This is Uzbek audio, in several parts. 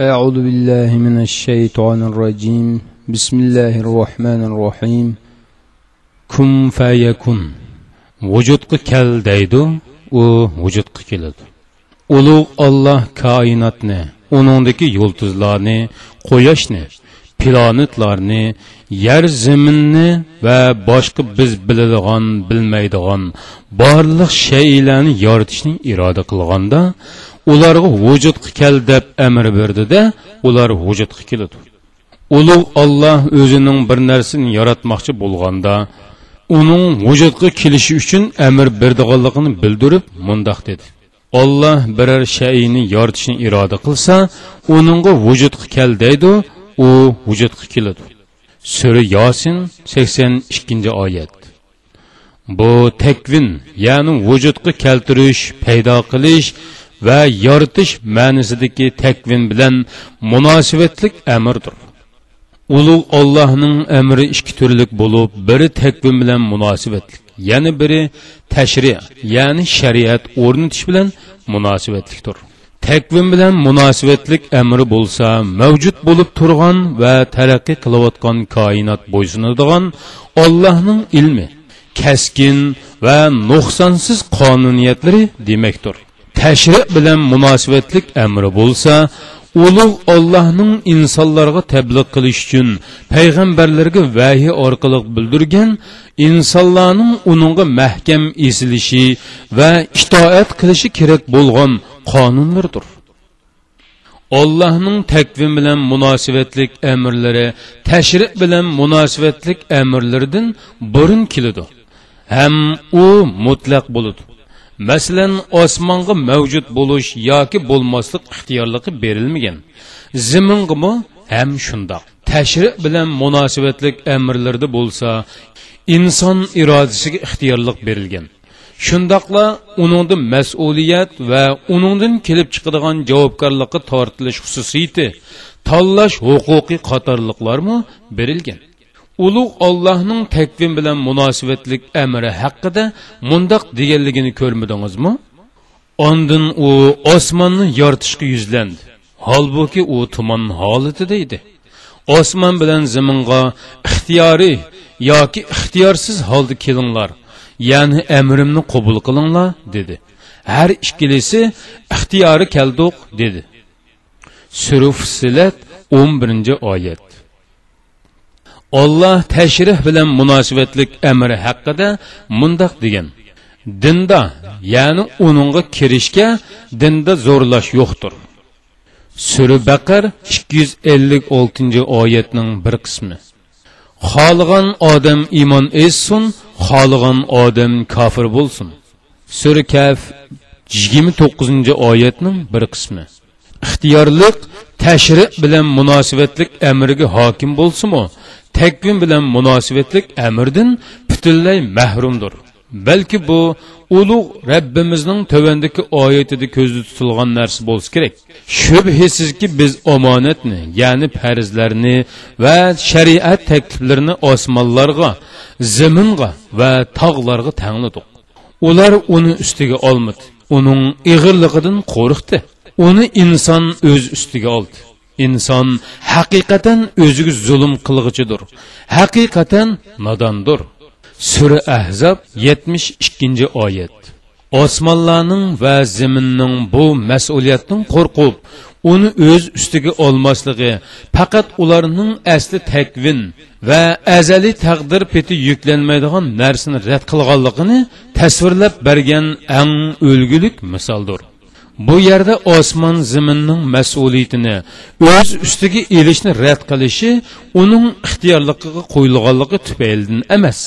أعوذ بالله من الشيطان الرجيم بسم الله الرحمن الرحيم كن فيكن vujudga kel deydi u vujudga keladi ulug' olloh koinotni uningdagi yulduzlarni quyoshni planetlarni yer zaminni va boshqa biz biladigan bilmaydigan barliq shaylarni yaratishni iroda qilganda ularga vujudga kel deb amr berdida ular vujudga keladi. Ulug' olloh o'zining bir narsani yaratmoqchi bo'lganda uning vujudga kelishi uchun amr berdiganligini bildirib mundoq dedi. Olloh biror shayni yoritishni iroda qilsa uningga vujudga kel deydi u vujudga keladi. Sura yosin sakson ikkinchi oyat. Bu takvin ya'ni vujudga keltirish paydo qilish va yoritish ma'nosidagi takvin bilan munosibatlik amrdir. Ulug' ollohning amri ikki turlik bo'lib biri takvin bilan munosibatlik yana biri tashri ya'ni shariat o'rnatish bilan munosibatlikdir takvin bilan munosibatlik amri bo'lsa mavjud bo'lib turgan va taraqqiy qilayotgan koinot bo'ysunadigan ollohning ilmi kaskin va nuqsonsiz qonuniyatlari demakdir. Tashriq bilan munosabatlik amri bo'lsa ulug' ollohning insonlarga tabliq qilish uchun payg'ambarlarga vahiy orqali bildirgan insonlarning uningga mahkam esilishi va itoat qilishi kerak bo'lgan qonunlardir. Allohning takvim bilan munosabatlik amrlari tashriq bilan munosabatlik amrlaridan burun keladi. Ham u mutlaq bo'ladi. Masalan osmonga mavjud bo'lish yoki bo'lmaslik ixtiyorligi berilmagan zimingimi ham shundoq tashriq bilan munosabatlik amrlarda bo'lsa inson irodasiga ixtiyorlik berilgan shundoqla uningda mas'uliyat va uningdan kelib chiqadigan javobgarlikqa tortilish xususiyati tanlash huquqiy qatorliqlarmi berilgan ulug' ollohning takvim bilan munosabatlik amri haqida mundoq deganligini ko'rmadingizmi? Ondin u osmonni yoritishga yuzlandi. Holbuki u tuman holatida edi osmon bilan zaminga ixtiyoriy yoki ixtiyorsiz holda kelinglar ya'ni amrimni qabul qilinglar dedi. Har ikkilisi ixtiyori kalduq dedi. Sura fusilat o'n birinchi oyat. Olloh tashrih bilan munosabatlik amri haqida mundoq degan. Dinda ya'ni uningga kirishga dinda zo'rlash yo'qdir. Sura baqar ikki yuz ellik oltinchi oyatning bir qismi. Xohlagan odam iymon essin xohlagan odam kofir bo'lsin. Sura kaf yigirma to'qqizinchi oyatning bir qismi. Ixtiyorlik tashri bilan munosabatlik amriga hokim bo'lsimi bilan munosabatlik amirdan butunlay mahrumdir. Balki bu ulug' rabbimizning tövandagi oyatida ko'zda tutilgan narsa bo'lsa kerak. Shubhisizki biz omonatni ya'ni farzlarni va shariat takliflarini osmonlarga zaminga va tog'larga tanladik. Ular uni ustiga olmadi. Uning ig'irligidan qo'rqdi. Uni inson o'z ustiga oldi. Inson haqiqatan o'ziga zulm qilg'ichidir haqiqatan nodondir. Sura ahzob yetmish ikkinchi oyat. Osmonlarning va zaminning bu mas'uliyatdan qo'rqib uni o'z ustiga olmasligi faqat ularning asli takvin va azaliy taqdir peti yuklanmaydigan narsani rad qilganligini tasvirlab bergan eng o'lgulik misoldir. Bu yerda osmon zaminning mas'uliyatini o'z ustiga elishni rad qilishi uning ixtiyorligiga qo'yilganligi tufaylidan emas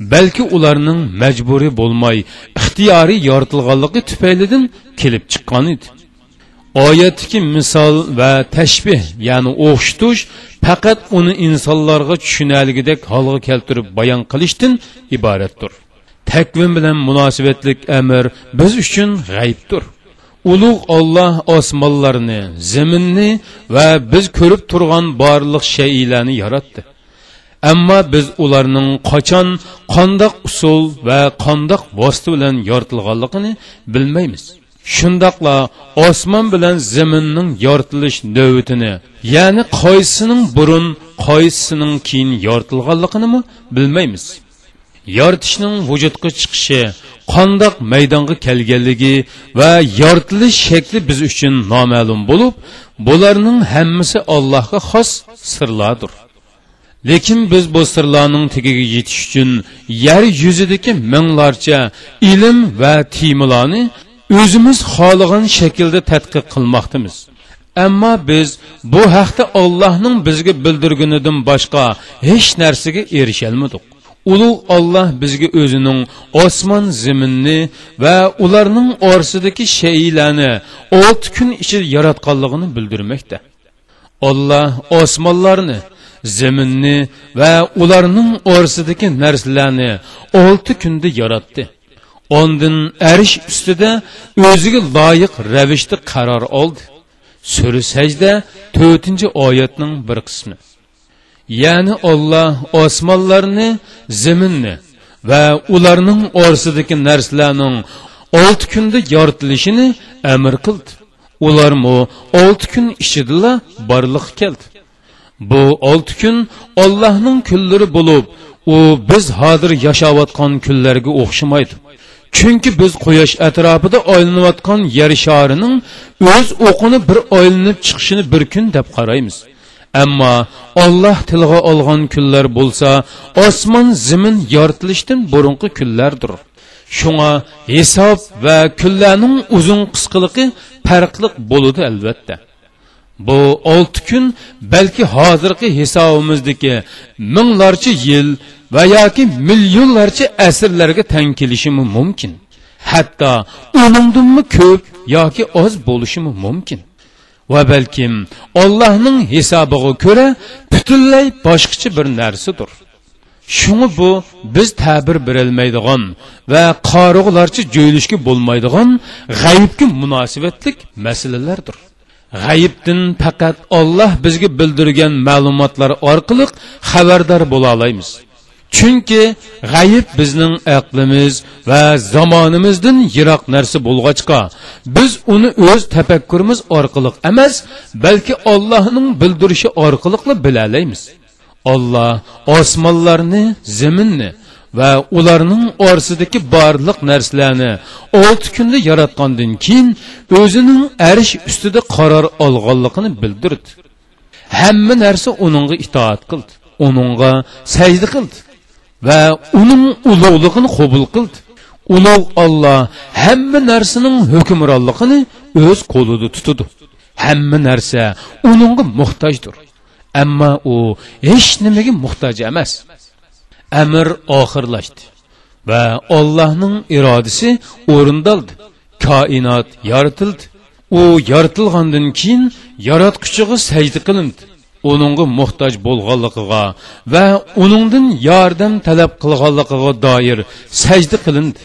balki ularning majburiy bo'lmay ixtiyoriy yoritilganligi tufaylidan kelib chiqqan edi. Oyatdagi misol va tashbih ya'ni o'xshitish faqat uni insonlarga tushunarligidek holga keltirib bayon qilishdan iboratdir. Takvim bilan munosabatlik amr biz uchun g'aybdir. Ulug' olloh osmonlarni zaminni va biz ko'rib turgan barliq shaylarni yaratdi. Ammo biz ularning qachon qandoq usul va qandoq vosita bilan yoritilganligini bilmaymiz. Shundoqla osmon bilan zaminning yoritilish navbatini ya'ni qaysining burun qaysisining keyin yoritilganligini bilmaymiz. Yoritishning vujudga chiqishi qandoq maydonga kelganligi va yoritilish shakli biz uchun noma'lum bo'lib bularning hammasi allohga xos sirlardir. Lekin biz bu sirlarning tagiga yetish uchun yer yuzidagi minglarcha ilm va tiymilarni o'zimiz xohlagan shaklda tadqiq qilmoqdamiz. Ammo biz bu haqda ollohning bizga bildirganidan boshqa hech narsaga erisholmadik. Ulug' olloh bizga o'zining osmon zaminni va ularning orasidagi shaylarni olti kun ichida yaratganligini bildirmoqda. Olloh osmonlarni zaminni va ularning orasidagi narsalarni olti kunda yaratdi. Ondan arish ustida o'ziga loyiq ravishda qaror oldi. Sürü səcdə 4-cü ayətinin bir qismi. Ya'ni olloh osmonlarni zaminni va ularning orasidagi narsalarning 6 kunda yoritilishini amr qildi. Ular olti 6 ichidala borliq keldi. Bu 6 kun ollohning kunlari bo'lib u biz hozir yashayotgan kunlarga o'xshamaydi. Chunki biz quyosh atrofida aylanayotgan yer sharining o'z o'qini bir aylanib chiqishini bir kun deb qaraymiz. Ammo olloh tilg'a olgan kunlar bo'lsa osmon zimin yoritilishdan burunqi kunlardir. Shunga hisob va kunlarning uzun qisqaligi farqliq bo'ladi albatta. Bu olti kun balki hozirgi hisobimizdagi minglarcha yil va yoki millionlarcha asrlarga tang kelishi mumkin. Hatto uningdinmi ko'p yoki oz bo'lishi mumkin. Va balkim ollohning hisobiga ko'ra butunlay boshqacha bir narsadir. Shuni bu biz ta'bir berolmaydigan va qorug'larcha jo'ylashga bo'lmaydigan g'ayibga munosibatlik masalalardir. G'ayibdin faqat olloh bizga bildirgan ma'lumotlar orqali xabardor bo'la olamiz. Chunki g'ayib bizning aqlimiz va zamonimizdan yiroq narsa bo'lg'achqa. Biz uni o'z tafakkurimiz orqali emas balki ollohning bildirishi orqali bilalaymiz. Olloh osmonlarni zaminni va ularning orasidagi barliq narsalarni olti kunda yaratgandan keyin o'zining arish ustida qaror olganligini bildirdi. Hamma narsa uningga itoat qildi uningga sajda qildi. və onun uluqluğunu qəbul qıldı. Uluq Allah həmmə nərsinin hökmranlığını öz qolunda tutudu. Həmmə nərsə onunğa muhtacdır. Amma o heç niməyə muhtac emas. Əmr axırlaşdı və Allahın iradəsi orundaldı. Kainat yaratıldı. O yaratılğandan keyin yaratqıçığa səcdə qılındı uningga muhtoj bo'lganligiga va uningdan yordam talab qilganligiga doir sajda qilindi